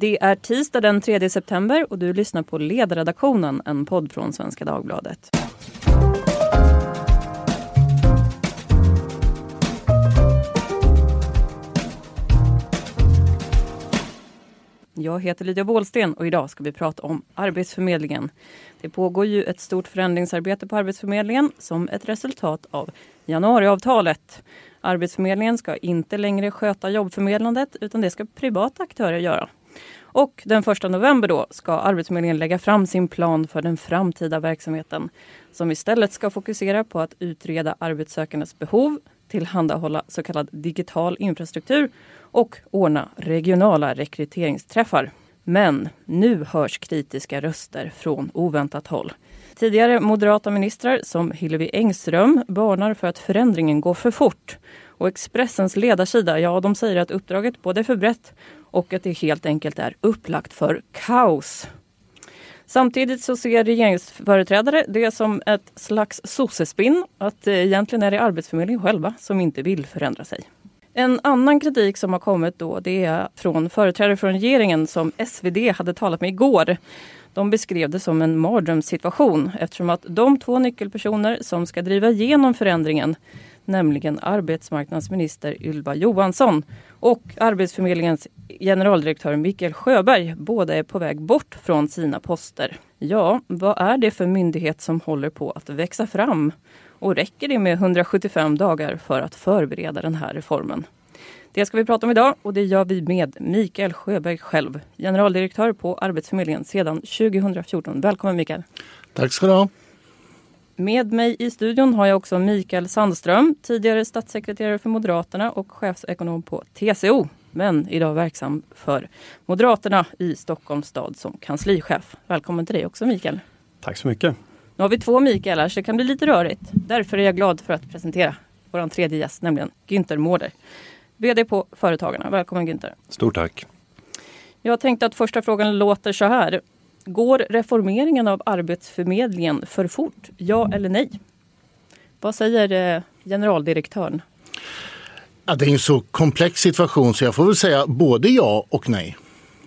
Det är tisdag den 3 september och du lyssnar på Ledarredaktionen, en podd från Svenska Dagbladet. Jag heter Lydia Wåhlsten och idag ska vi prata om Arbetsförmedlingen. Det pågår ju ett stort förändringsarbete på Arbetsförmedlingen som ett resultat av januariavtalet. Arbetsförmedlingen ska inte längre sköta jobbförmedlandet utan det ska privata aktörer göra. Och den 1 november då ska Arbetsförmedlingen lägga fram sin plan för den framtida verksamheten som istället ska fokusera på att utreda arbetssökandes behov, tillhandahålla så kallad digital infrastruktur och ordna regionala rekryteringsträffar. Men nu hörs kritiska röster från oväntat håll. Tidigare moderata ministrar som Hillevi Engström varnar för att förändringen går för fort. Och Expressens ledarsida, ja de säger att uppdraget både är för brett och att det helt enkelt är upplagt för kaos. Samtidigt så ser regeringsföreträdare det som ett slags sossespinn, att egentligen är det Arbetsförmedlingen själva som inte vill förändra sig. En annan kritik som har kommit då det är från företrädare från regeringen som SvD hade talat med igår. De beskrev det som en mardrömssituation eftersom att de två nyckelpersoner som ska driva igenom förändringen nämligen arbetsmarknadsminister Ylva Johansson och Arbetsförmedlingens generaldirektör Mikael Sjöberg båda är på väg bort från sina poster. Ja, vad är det för myndighet som håller på att växa fram? Och räcker det med 175 dagar för att förbereda den här reformen? Det ska vi prata om idag och det gör vi med Mikael Sjöberg själv, generaldirektör på Arbetsförmedlingen sedan 2014. Välkommen Mikael! Tack ska du ha! Med mig i studion har jag också Mikael Sandström, tidigare statssekreterare för Moderaterna och chefsekonom på TCO. Men idag verksam för Moderaterna i Stockholms stad som kanslichef. Välkommen till dig också Mikael. Tack så mycket. Nu har vi två Mikaelar så det kan bli lite rörigt. Därför är jag glad för att presentera vår tredje gäst, nämligen Günther Mårder. VD på Företagarna. Välkommen Günther. Stort tack. Jag tänkte att första frågan låter så här. Går reformeringen av Arbetsförmedlingen för fort? Ja eller nej? Vad säger eh, generaldirektören? Ja, det är en så komplex situation så jag får väl säga både ja och nej.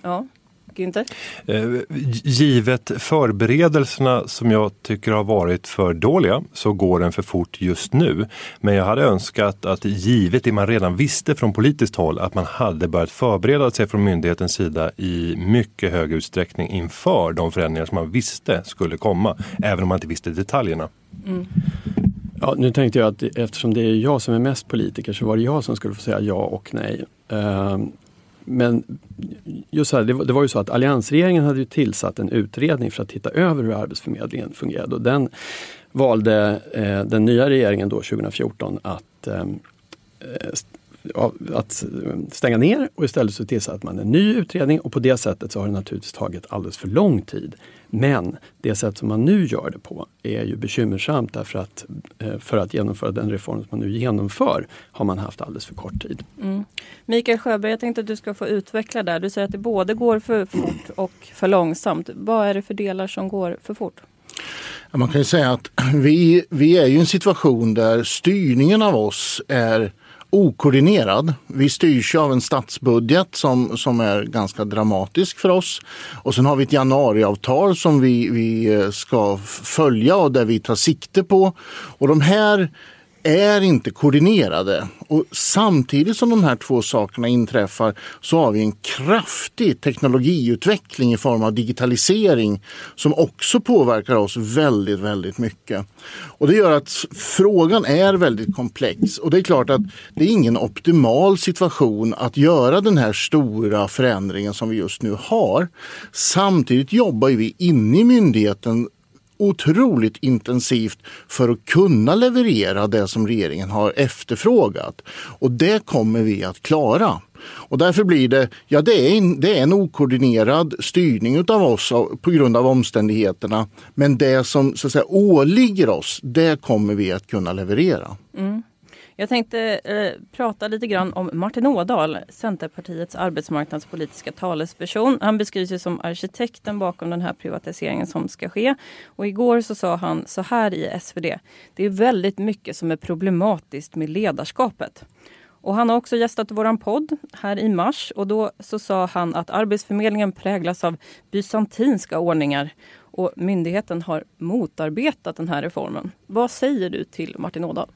Ja. Günther? Eh, givet förberedelserna som jag tycker har varit för dåliga så går den för fort just nu. Men jag hade önskat att givet det man redan visste från politiskt håll att man hade börjat förbereda sig från myndighetens sida i mycket hög utsträckning inför de förändringar som man visste skulle komma. Även om man inte visste detaljerna. Mm. Ja, nu tänkte jag att eftersom det är jag som är mest politiker så var det jag som skulle få säga ja och nej. Men just så här, det, var, det var ju så att alliansregeringen hade ju tillsatt en utredning för att titta över hur Arbetsförmedlingen fungerade. Och den valde eh, den nya regeringen då 2014 att eh, att stänga ner och istället så tillsatte man en ny utredning och på det sättet så har det naturligtvis tagit alldeles för lång tid. Men det sätt som man nu gör det på är ju bekymmersamt därför att eh, för att genomföra den reform som man nu genomför har man haft alldeles för kort tid. Mm. Mikael Sjöberg, jag tänkte att du ska få utveckla där. Du säger att det både går för fort och för långsamt. Vad är det för delar som går för fort? Man kan ju säga att vi, vi är i en situation där styrningen av oss är okoordinerad. Vi styrs av en statsbudget som, som är ganska dramatisk för oss. Och sen har vi ett januariavtal som vi, vi eh, ska följa och där vi tar sikte på. Och de här är inte koordinerade. Och samtidigt som de här två sakerna inträffar så har vi en kraftig teknologiutveckling i form av digitalisering som också påverkar oss väldigt, väldigt mycket. Och det gör att frågan är väldigt komplex och det är klart att det är ingen optimal situation att göra den här stora förändringen som vi just nu har. Samtidigt jobbar vi inne i myndigheten otroligt intensivt för att kunna leverera det som regeringen har efterfrågat. Och det kommer vi att klara. Och därför blir det, ja det är en, det är en okoordinerad styrning av oss på grund av omständigheterna. Men det som så att säga åligger oss, det kommer vi att kunna leverera. Mm. Jag tänkte eh, prata lite grann om Martin Ådahl, Centerpartiets arbetsmarknadspolitiska talesperson. Han beskrivs ju som arkitekten bakom den här privatiseringen som ska ske. Och igår så sa han så här i SvD. Det är väldigt mycket som är problematiskt med ledarskapet. Och han har också gästat våran podd här i mars och då så sa han att Arbetsförmedlingen präglas av bysantinska ordningar och myndigheten har motarbetat den här reformen. Vad säger du till Martin Ådahl?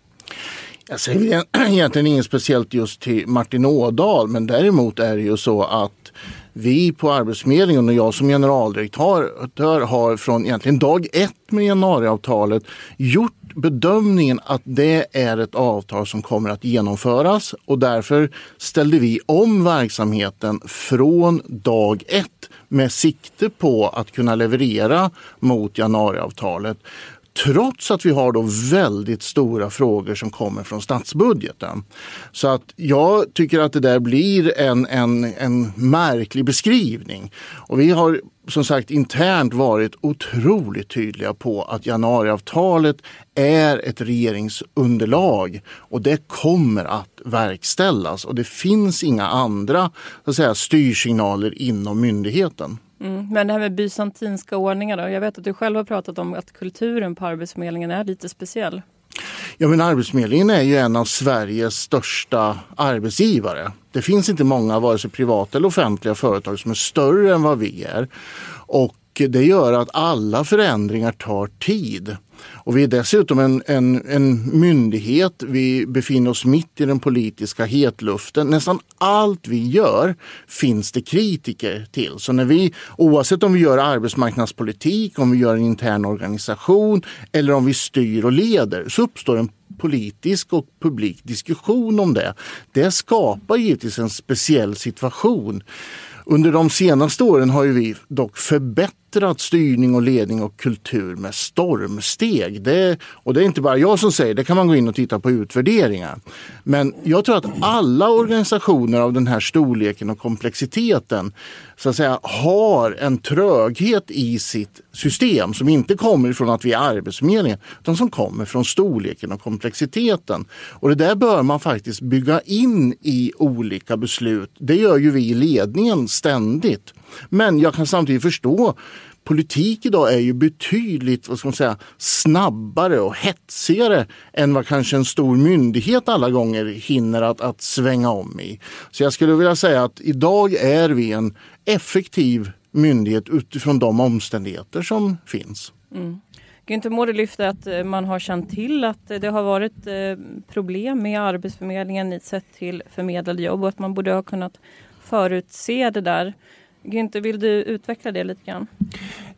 Jag säger egentligen inget speciellt just till Martin Ådahl men däremot är det ju så att vi på Arbetsförmedlingen och jag som generaldirektör har från egentligen dag ett med januariavtalet gjort bedömningen att det är ett avtal som kommer att genomföras och därför ställde vi om verksamheten från dag ett med sikte på att kunna leverera mot januariavtalet trots att vi har då väldigt stora frågor som kommer från statsbudgeten. Så att jag tycker att det där blir en, en, en märklig beskrivning. Och vi har som sagt internt varit otroligt tydliga på att januariavtalet är ett regeringsunderlag och det kommer att verkställas och det finns inga andra så att säga, styrsignaler inom myndigheten. Mm. Men det här med bysantinska ordningar då? Jag vet att du själv har pratat om att kulturen på Arbetsförmedlingen är lite speciell. Ja, men Arbetsförmedlingen är ju en av Sveriges största arbetsgivare. Det finns inte många, vare sig privata eller offentliga företag som är större än vad vi är. Och det gör att alla förändringar tar tid. Och vi är dessutom en, en, en myndighet. Vi befinner oss mitt i den politiska hetluften. Nästan allt vi gör finns det kritiker till. Så när vi, oavsett om vi gör arbetsmarknadspolitik, om vi gör en intern organisation eller om vi styr och leder så uppstår en politisk och publik diskussion om det. Det skapar givetvis en speciell situation. Under de senaste åren har vi dock förbättrat styrning och ledning och kultur med stormsteg. Det, och det är inte bara jag som säger det, kan man gå in och titta på utvärderingar. Men jag tror att alla organisationer av den här storleken och komplexiteten så att säga, har en tröghet i sitt system som inte kommer från att vi är Arbetsförmedlingen utan som kommer från storleken och komplexiteten. Och det där bör man faktiskt bygga in i olika beslut. Det gör ju vi i ledningen ständigt. Men jag kan samtidigt förstå politik idag är ju betydligt vad ska man säga, snabbare och hetsigare än vad kanske en stor myndighet alla gånger hinner att, att svänga om i. Så jag skulle vilja säga att idag är vi en effektiv myndighet utifrån de omständigheter som finns. Mm. Günther Mårder lyfter att eh, man har känt till att eh, det har varit eh, problem med Arbetsförmedlingen sett till förmedlade jobb och att man borde ha kunnat förutse det där. Günther, vill du utveckla det lite grann?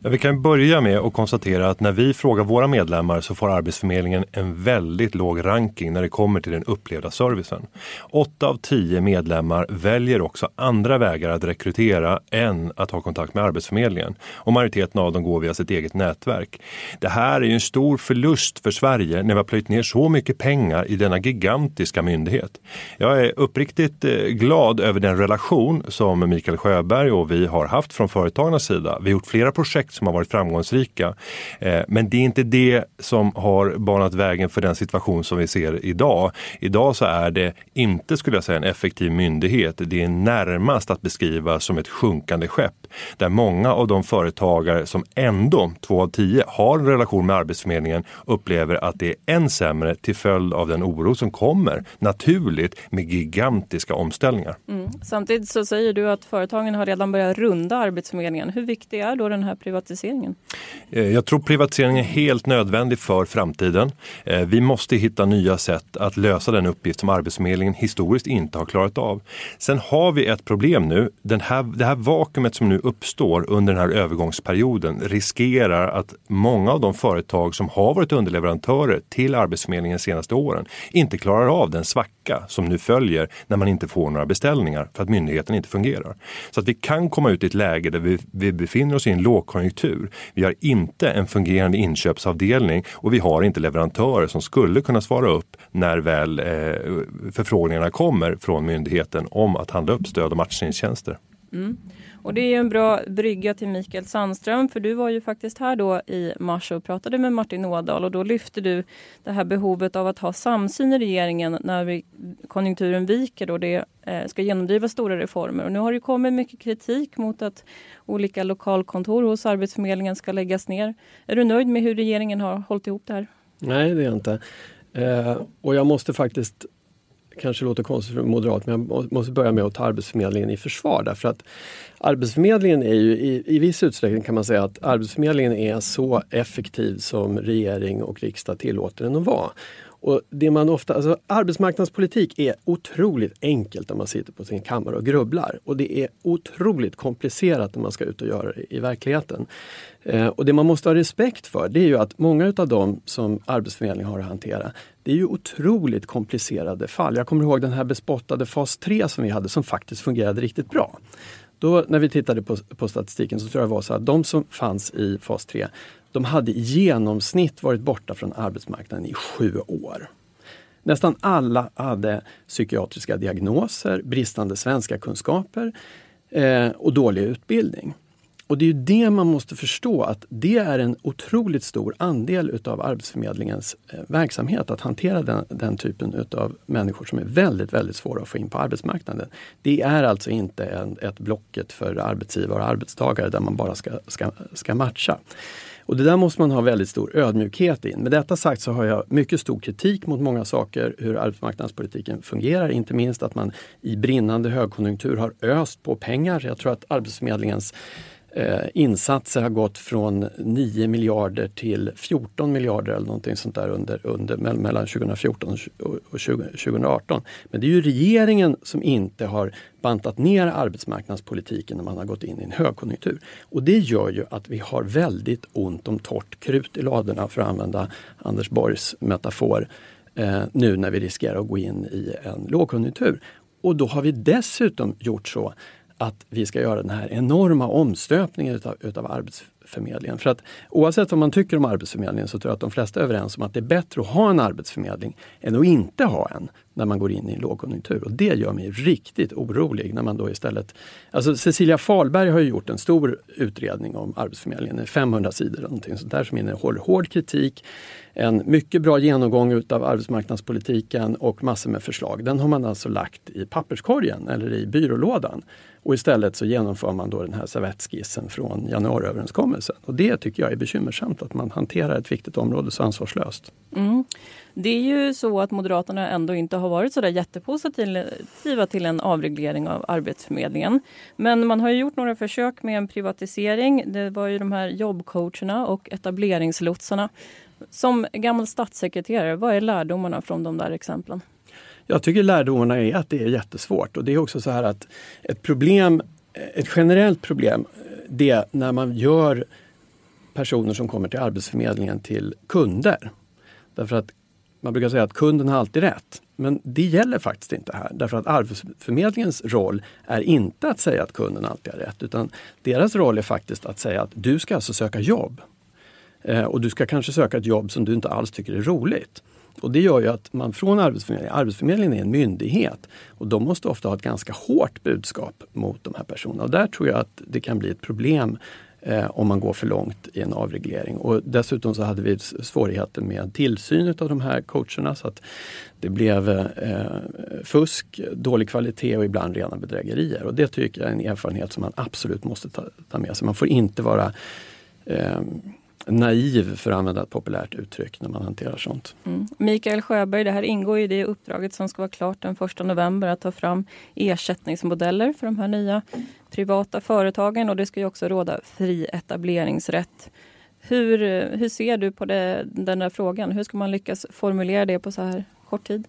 Ja, vi kan börja med att konstatera att när vi frågar våra medlemmar så får Arbetsförmedlingen en väldigt låg ranking när det kommer till den upplevda servicen. Åtta av tio medlemmar väljer också andra vägar att rekrytera än att ha kontakt med Arbetsförmedlingen. Och majoriteten av dem går via sitt eget nätverk. Det här är ju en stor förlust för Sverige när vi har plöjt ner så mycket pengar i denna gigantiska myndighet. Jag är uppriktigt eh, glad över den relation som Mikael Sjöberg och vi har haft från företagarnas sida. Vi har gjort flera projekt projekt som har varit framgångsrika. Eh, men det är inte det som har banat vägen för den situation som vi ser idag. Idag så är det inte, skulle jag säga, en effektiv myndighet. Det är närmast att beskriva som ett sjunkande skepp. Där många av de företagare som ändå, två av tio, har en relation med Arbetsförmedlingen upplever att det är än sämre till följd av den oro som kommer naturligt med gigantiska omställningar. Mm. Samtidigt så säger du att företagen har redan börjat runda Arbetsförmedlingen. Hur viktig är då den här privata privatiseringen? Eh, jag tror privatisering är helt nödvändig för framtiden. Eh, vi måste hitta nya sätt att lösa den uppgift som Arbetsförmedlingen historiskt inte har klarat av. Sen har vi ett problem nu. Den här, det här vakuumet som nu uppstår under den här övergångsperioden riskerar att många av de företag som har varit underleverantörer till Arbetsförmedlingen de senaste åren inte klarar av den vecka som nu följer när man inte får några beställningar för att myndigheten inte fungerar. Så att vi kan komma ut i ett läge där vi, vi befinner oss i en lågkonjunktur lågkonjunktur. Vi har inte en fungerande inköpsavdelning och vi har inte leverantörer som skulle kunna svara upp när väl eh, förfrågningarna kommer från myndigheten om att handla upp stöd och matchningstjänster. Mm. Och det är en bra brygga till Mikael Sandström för du var ju faktiskt här då i mars och pratade med Martin Ådahl och då lyfte du det här behovet av att ha samsyn i regeringen när vi, konjunkturen viker och det eh, ska genomdriva stora reformer. Och nu har det kommit mycket kritik mot att olika lokalkontor hos Arbetsförmedlingen ska läggas ner. Är du nöjd med hur regeringen har hållit ihop det här? Nej, det är jag inte. Eh, och jag måste faktiskt kanske låter konstigt för moderat, men jag måste börja med att ta Arbetsförmedlingen i försvar. Därför att Arbetsförmedlingen är ju i, i viss utsträckning kan man säga att Arbetsförmedlingen är så effektiv som regering och riksdag tillåter den att vara. Och det man ofta, alltså arbetsmarknadspolitik är otroligt enkelt när man sitter på sin kammare och grubblar. Och det är otroligt komplicerat när man ska ut och göra det i verkligheten. Eh, och det man måste ha respekt för det är ju att många utav dem som Arbetsförmedlingen har att hantera, det är ju otroligt komplicerade fall. Jag kommer ihåg den här bespottade fas 3 som vi hade som faktiskt fungerade riktigt bra. Då när vi tittade på, på statistiken så tror jag det var så att de som fanns i fas 3, de hade i genomsnitt varit borta från arbetsmarknaden i sju år. Nästan alla hade psykiatriska diagnoser, bristande svenska kunskaper eh, och dålig utbildning. Och det är ju det man måste förstå att det är en otroligt stor andel utav Arbetsförmedlingens eh, verksamhet att hantera den, den typen utav människor som är väldigt, väldigt svåra att få in på arbetsmarknaden. Det är alltså inte en, ett blocket för arbetsgivare och arbetstagare där man bara ska, ska, ska matcha. Och det där måste man ha väldigt stor ödmjukhet in. Med detta sagt så har jag mycket stor kritik mot många saker hur arbetsmarknadspolitiken fungerar. Inte minst att man i brinnande högkonjunktur har öst på pengar. Jag tror att Arbetsförmedlingens Eh, insatser har gått från 9 miljarder till 14 miljarder eller någonting sånt där under, under, mellan 2014 och 2018. Men det är ju regeringen som inte har bantat ner arbetsmarknadspolitiken när man har gått in i en högkonjunktur. Och det gör ju att vi har väldigt ont om torrt krut i ladorna för att använda Anders Borgs metafor eh, nu när vi riskerar att gå in i en lågkonjunktur. Och då har vi dessutom gjort så att vi ska göra den här enorma omstöpningen utav, utav Arbetsförmedlingen. För att oavsett vad man tycker om Arbetsförmedlingen så tror jag att de flesta är överens om att det är bättre att ha en arbetsförmedling än att inte ha en när man går in i en lågkonjunktur. Och det gör mig riktigt orolig när man då istället... Alltså Cecilia Falberg har gjort en stor utredning om Arbetsförmedlingen, 500 sidor någonting sånt där som innehåller hård kritik, en mycket bra genomgång utav arbetsmarknadspolitiken och massor med förslag. Den har man alltså lagt i papperskorgen eller i byrålådan. Och istället så genomför man då den här servettskissen från januariöverenskommelsen. Och det tycker jag är bekymmersamt att man hanterar ett viktigt område så ansvarslöst. Mm. Det är ju så att Moderaterna ändå inte har varit så där jättepositiva till en avreglering av Arbetsförmedlingen. Men man har gjort några försök med en privatisering. Det var ju de här jobbcoacherna och etableringslotsarna. Som gammal statssekreterare, vad är lärdomarna från de där exemplen? Jag tycker lärdomarna är att det är jättesvårt och det är också så här att ett problem, ett generellt problem, det är när man gör personer som kommer till Arbetsförmedlingen till kunder. Därför att man brukar säga att kunden har alltid rätt. Men det gäller faktiskt inte här. Därför att Arbetsförmedlingens roll är inte att säga att kunden alltid har rätt. Utan deras roll är faktiskt att säga att du ska alltså söka jobb. Eh, och du ska kanske söka ett jobb som du inte alls tycker är roligt. Och det gör ju att man från Arbetsförmedlingen, Arbetsförmedlingen är en myndighet och de måste ofta ha ett ganska hårt budskap mot de här personerna. Och där tror jag att det kan bli ett problem eh, om man går för långt i en avreglering. Och dessutom så hade vi svårigheter med tillsyn av de här coacherna så att det blev eh, fusk, dålig kvalitet och ibland rena bedrägerier. Och det tycker jag är en erfarenhet som man absolut måste ta, ta med sig. Man får inte vara eh, naiv, för att använda ett populärt uttryck, när man hanterar sånt. Mm. Mikael Sjöberg, det här ingår i det uppdraget som ska vara klart den 1 november att ta fram ersättningsmodeller för de här nya privata företagen och det ska ju också råda fri etableringsrätt. Hur, hur ser du på det, den där frågan? Hur ska man lyckas formulera det på så här kort tid?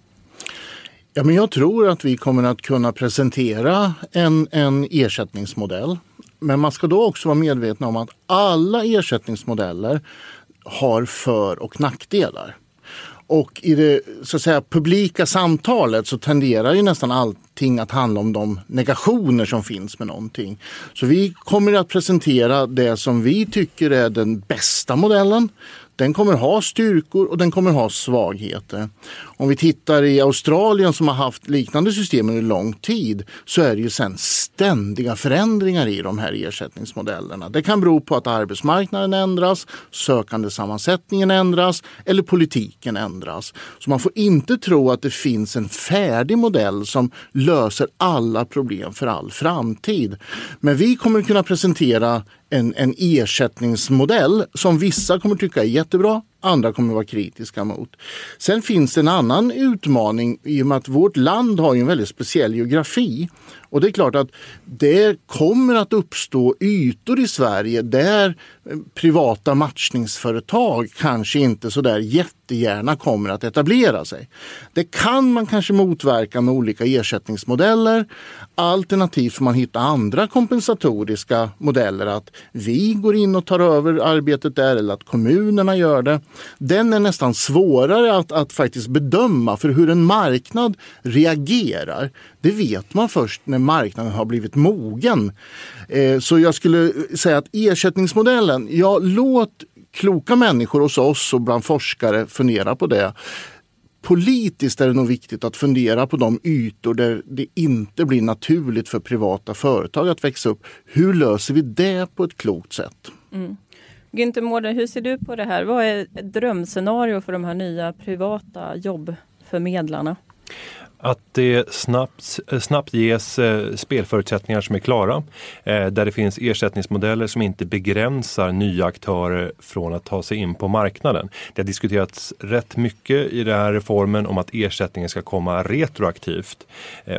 Ja, men jag tror att vi kommer att kunna presentera en, en ersättningsmodell men man ska då också vara medveten om att alla ersättningsmodeller har för och nackdelar. Och i det så att säga, publika samtalet så tenderar ju nästan allting att handla om de negationer som finns med någonting. Så vi kommer att presentera det som vi tycker är den bästa modellen. Den kommer ha styrkor och den kommer ha svagheter. Om vi tittar i Australien som har haft liknande system under lång tid så är det ju sen ständiga förändringar i de här ersättningsmodellerna. Det kan bero på att arbetsmarknaden ändras, sökandesammansättningen ändras eller politiken ändras. Så man får inte tro att det finns en färdig modell som löser alla problem för all framtid. Men vi kommer kunna presentera en, en ersättningsmodell som vissa kommer tycka är jättebra andra kommer vara kritiska mot. Sen finns det en annan utmaning i och med att vårt land har en väldigt speciell geografi. Och det är klart att det kommer att uppstå ytor i Sverige där eh, privata matchningsföretag kanske inte så där jättegärna kommer att etablera sig. Det kan man kanske motverka med olika ersättningsmodeller. Alternativt får man hitta andra kompensatoriska modeller. Att vi går in och tar över arbetet där eller att kommunerna gör det. Den är nästan svårare att, att faktiskt bedöma för hur en marknad reagerar det vet man först när marknaden har blivit mogen. Eh, så jag skulle säga att ersättningsmodellen, ja låt kloka människor hos oss och bland forskare fundera på det. Politiskt är det nog viktigt att fundera på de ytor där det inte blir naturligt för privata företag att växa upp. Hur löser vi det på ett klokt sätt? Mm. Günther Mårder, hur ser du på det här? Vad är ett drömscenario för de här nya privata jobbförmedlarna? Att det snabbt, eh, snabbt ges eh, spelförutsättningar som är klara. Eh, där det finns ersättningsmodeller som inte begränsar nya aktörer från att ta sig in på marknaden. Det har diskuterats rätt mycket i den här reformen om att ersättningen ska komma retroaktivt.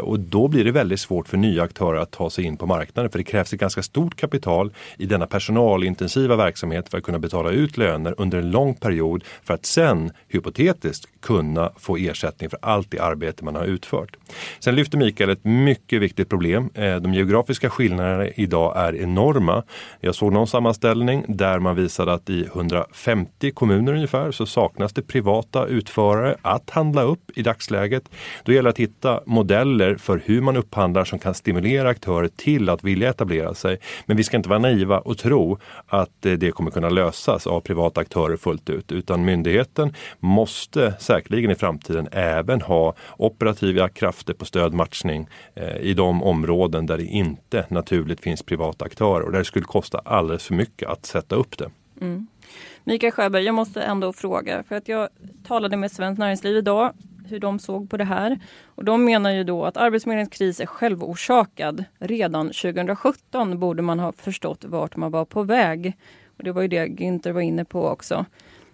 Och då blir det väldigt svårt för nya aktörer att ta sig in på marknaden för det krävs ett ganska stort kapital i denna personalintensiva verksamhet för att kunna betala ut löner under en lång period för att sen hypotetiskt kunna få ersättning för allt det arbete man har utfört. Sen lyfter Mikael ett mycket viktigt problem. Eh, de geografiska skillnaderna idag är enorma. Jag såg någon sammanställning där man visade att i 150 kommuner ungefär så saknas det privata utförare att handla upp i dagsläget. Då gäller det att hitta modeller för hur man upphandlar som kan stimulera aktörer till att vilja etablera sig. Men vi ska inte vara naiva och tro att eh, det kommer kunna lösas av privata aktörer fullt ut utan myndigheten måste säkerligen i framtiden även ha operativa krafter på stödmatchning eh, i de områden där det inte naturligt finns privata aktörer och där det skulle kosta alldeles för mycket att sätta upp det. Mm. Mikael Sjöberg, jag måste ändå fråga för att jag talade med Svenskt Näringsliv idag hur de såg på det här. Och de menar ju då att Arbetsförmedlingens kris är självorsakad. Redan 2017 borde man ha förstått vart man var på väg. Och Det var ju det Günther var inne på också.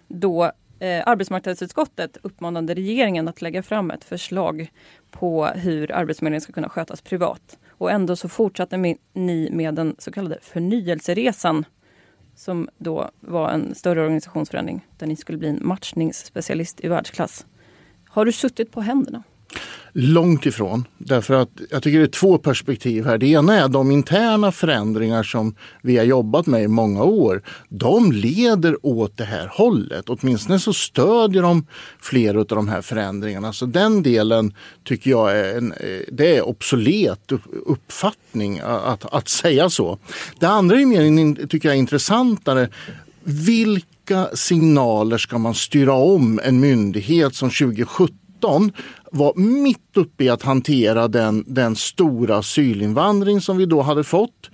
Då eh, arbetsmarknadsutskottet uppmanade regeringen att lägga fram ett förslag på hur Arbetsförmedlingen ska kunna skötas privat. Och ändå så fortsatte ni med den så kallade förnyelseresan som då var en större organisationsförändring där ni skulle bli en matchningsspecialist i världsklass. Har du suttit på händerna? Långt ifrån. Därför att jag tycker det är två perspektiv här. Det ena är de interna förändringar som vi har jobbat med i många år. De leder åt det här hållet. Åtminstone så stödjer de flera av de här förändringarna. Så den delen tycker jag är, en, eh, det är obsolet uppfattning att, att säga så. Det andra är mer tycker jag, är intressantare. Vilka signaler ska man styra om en myndighet som 2017 var mitt uppe i att hantera den, den stora asylinvandring som vi då hade fått.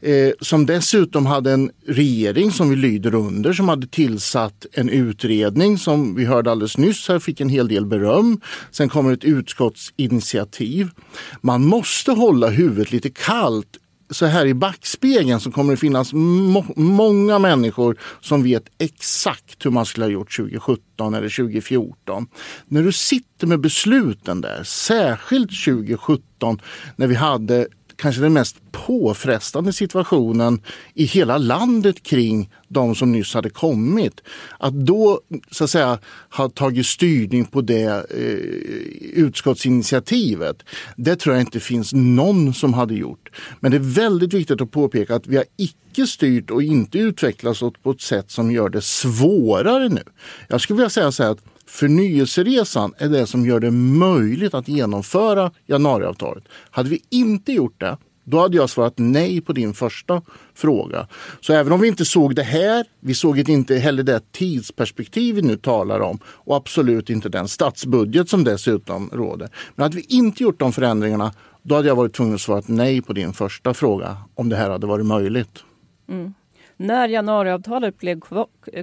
Eh, som dessutom hade en regering som vi lyder under som hade tillsatt en utredning som vi hörde alldeles nyss här fick en hel del beröm. Sen kommer ett utskottsinitiativ. Man måste hålla huvudet lite kallt så här i backspegeln så kommer det finnas må många människor som vet exakt hur man skulle ha gjort 2017 eller 2014. När du sitter med besluten där, särskilt 2017 när vi hade kanske den mest påfrestande situationen i hela landet kring de som nyss hade kommit. Att då så att säga ha tagit styrning på det eh, utskottsinitiativet, det tror jag inte finns någon som hade gjort. Men det är väldigt viktigt att påpeka att vi har icke styrt och inte utvecklats på ett sätt som gör det svårare nu. Jag skulle vilja säga så här att Förnyelseresan är det som gör det möjligt att genomföra januariavtalet. Hade vi inte gjort det, då hade jag svarat nej på din första fråga. Så även om vi inte såg det här, vi såg inte heller det tidsperspektiv vi nu talar om och absolut inte den statsbudget som dessutom råder. Men hade vi inte gjort de förändringarna, då hade jag varit tvungen att svara nej på din första fråga om det här hade varit möjligt. Mm. När januariavtalet blev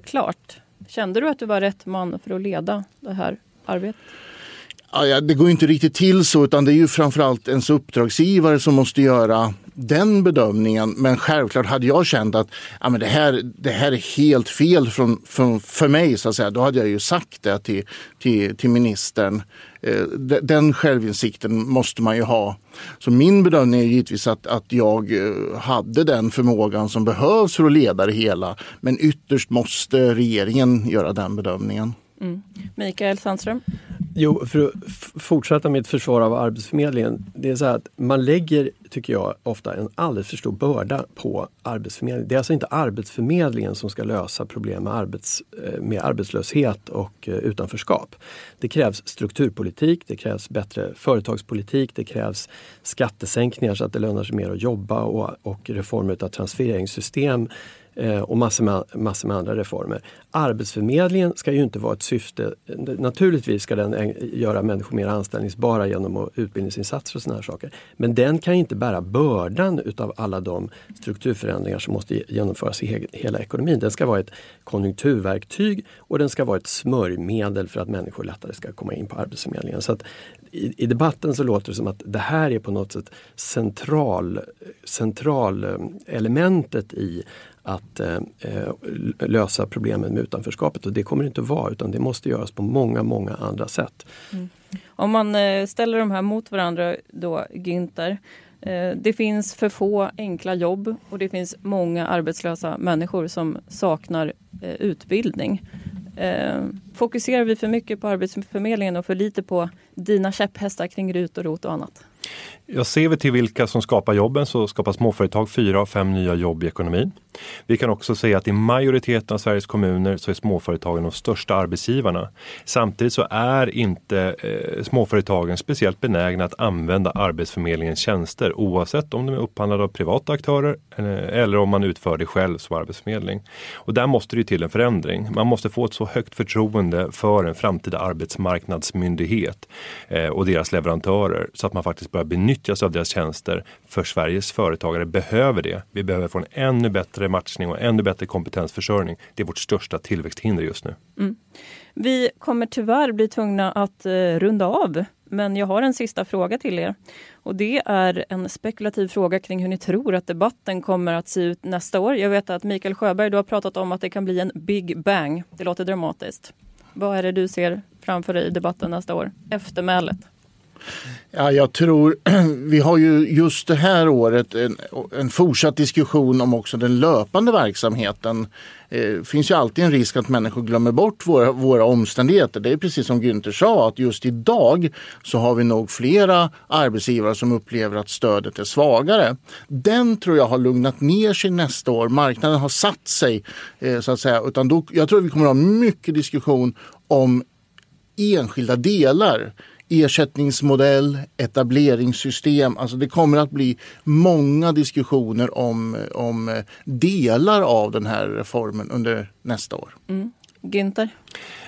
klart, Kände du att du var rätt man för att leda det här arbetet? Ja, det går inte riktigt till så utan det är ju framförallt ens uppdragsgivare som måste göra den bedömningen. Men självklart hade jag känt att ja, men det, här, det här är helt fel från, från, för mig. Så att säga. Då hade jag ju sagt det till, till, till ministern. Eh, den självinsikten måste man ju ha. Så min bedömning är givetvis att, att jag eh, hade den förmågan som behövs för att leda det hela. Men ytterst måste regeringen göra den bedömningen. Mm. Mikael Sandström? Jo, för att fortsätta mitt försvar av Arbetsförmedlingen. Det är så att man lägger, tycker jag, ofta en alldeles för stor börda på Arbetsförmedlingen. Det är alltså inte Arbetsförmedlingen som ska lösa problem med, arbets, eh, med arbetslöshet och eh, utanförskap. Det krävs strukturpolitik, det krävs bättre företagspolitik, det krävs skattesänkningar så att det lönar sig mer att jobba och, och reformer av transfereringssystem Eh, och massor med, massor med andra reformer. Arbetsförmedlingen ska ju inte vara ett syfte, naturligtvis ska den göra människor mer anställningsbara genom utbildningsinsatser och sådana här saker. Men den kan inte bära bördan utav alla de strukturförändringar som måste genomföras i hela ekonomin. Den ska vara ett konjunkturverktyg och den ska vara ett smörjmedel för att människor lättare ska komma in på Arbetsförmedlingen. Så att i, i debatten så låter det som att det här är på något sätt central, central eh, elementet i att eh, eh lösa problemen med utanförskapet och det kommer det inte att vara utan det måste göras på många, många andra sätt. Mm. Om man eh, ställer de här mot varandra då, Günther. Eh, det finns för få enkla jobb och det finns många arbetslösa människor som saknar eh, utbildning. Eh, fokuserar vi för mycket på Arbetsförmedlingen och för lite på dina käpphästar kring RUT och ROT och annat? Jag ser vi till vilka som skapar jobben så skapar småföretag fyra av fem nya jobb i ekonomin. Vi kan också se att i majoriteten av Sveriges kommuner så är småföretagen de största arbetsgivarna. Samtidigt så är inte eh, småföretagen speciellt benägna att använda Arbetsförmedlingens tjänster oavsett om de är upphandlade av privata aktörer eller, eh, eller om man utför det själv som arbetsförmedling. Och där måste det till en förändring. Man måste få ett så högt förtroende för en framtida arbetsmarknadsmyndighet eh, och deras leverantörer så att man faktiskt börja benyttjas av deras tjänster. För Sveriges företagare behöver det. Vi behöver få en ännu bättre matchning och ännu bättre kompetensförsörjning. Det är vårt största tillväxthinder just nu. Mm. Vi kommer tyvärr bli tvungna att eh, runda av. Men jag har en sista fråga till er. Och det är en spekulativ fråga kring hur ni tror att debatten kommer att se ut nästa år. Jag vet att Mikael Sjöberg, du har pratat om att det kan bli en big bang. Det låter dramatiskt. Vad är det du ser framför dig i debatten nästa år? Eftermälet. Ja, jag tror, vi har ju just det här året en, en fortsatt diskussion om också den löpande verksamheten. Det eh, finns ju alltid en risk att människor glömmer bort våra, våra omständigheter. Det är precis som Günther sa att just idag så har vi nog flera arbetsgivare som upplever att stödet är svagare. Den tror jag har lugnat ner sig nästa år. Marknaden har satt sig eh, så att säga. Utan då, jag tror vi kommer att ha mycket diskussion om enskilda delar ersättningsmodell, etableringssystem. Alltså det kommer att bli många diskussioner om, om delar av den här reformen under nästa år. Mm. Günther?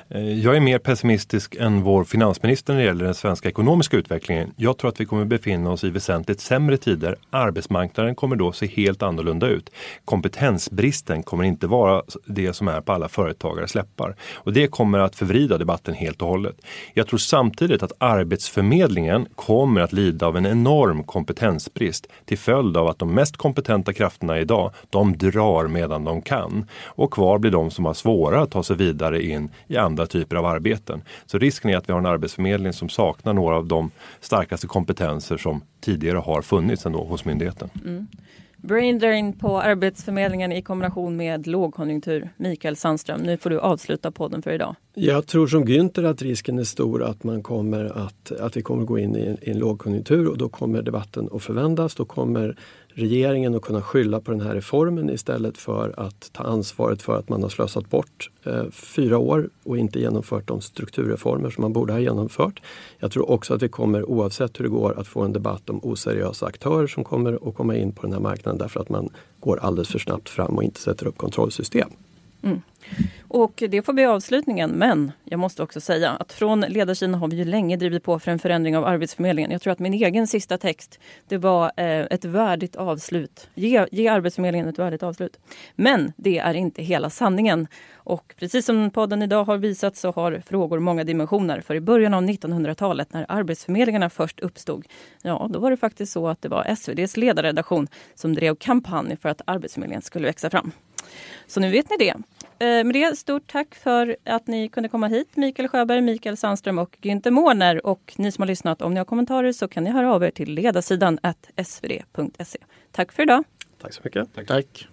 Eh, jag är mer pessimistisk än vår finansminister när det gäller den svenska ekonomiska utvecklingen. Jag tror att vi kommer befinna oss i väsentligt sämre tider. Arbetsmarknaden kommer då se helt annorlunda ut. Kompetensbristen kommer inte vara det som är på alla företagares läppar. Och det kommer att förvrida debatten helt och hållet. Jag tror samtidigt att Arbetsförmedlingen kommer att lida av en enorm kompetensbrist till följd av att de mest kompetenta krafterna idag, de drar medan de kan. Och kvar blir de som har svårare att ta sig vidare in i andra andra typer av arbeten. Så risken är att vi har en arbetsförmedling som saknar några av de starkaste kompetenser som tidigare har funnits ändå hos myndigheten. Mm. Brain drain på Arbetsförmedlingen i kombination med lågkonjunktur. Mikael Sandström, nu får du avsluta podden för idag. Jag tror som Günther att risken är stor att, man kommer att, att vi kommer gå in i en, i en lågkonjunktur och då kommer debatten att förvändas. Då kommer regeringen att kunna skylla på den här reformen istället för att ta ansvaret för att man har slösat bort eh, fyra år och inte genomfört de strukturreformer som man borde ha genomfört. Jag tror också att vi kommer, oavsett hur det går, att få en debatt om oseriösa aktörer som kommer att komma in på den här marknaden därför att man går alldeles för snabbt fram och inte sätter upp kontrollsystem. Mm. Och det får bli avslutningen. Men jag måste också säga att från ledarsidan har vi ju länge drivit på för en förändring av Arbetsförmedlingen. Jag tror att min egen sista text, det var eh, ett värdigt avslut. Ge, ge Arbetsförmedlingen ett värdigt avslut. Men det är inte hela sanningen. Och precis som podden idag har visat så har frågor många dimensioner. För i början av 1900-talet när Arbetsförmedlingarna först uppstod, ja då var det faktiskt så att det var SVDs ledarredaktion som drev kampanj för att Arbetsförmedlingen skulle växa fram. Så nu vet ni det. Eh, med det, stort tack för att ni kunde komma hit. Mikael Sjöberg, Mikael Sandström och Günther Mårner. Och ni som har lyssnat, om ni har kommentarer så kan ni höra av er till ledarsidan svd.se. Tack för idag. Tack så mycket. Tack. Tack.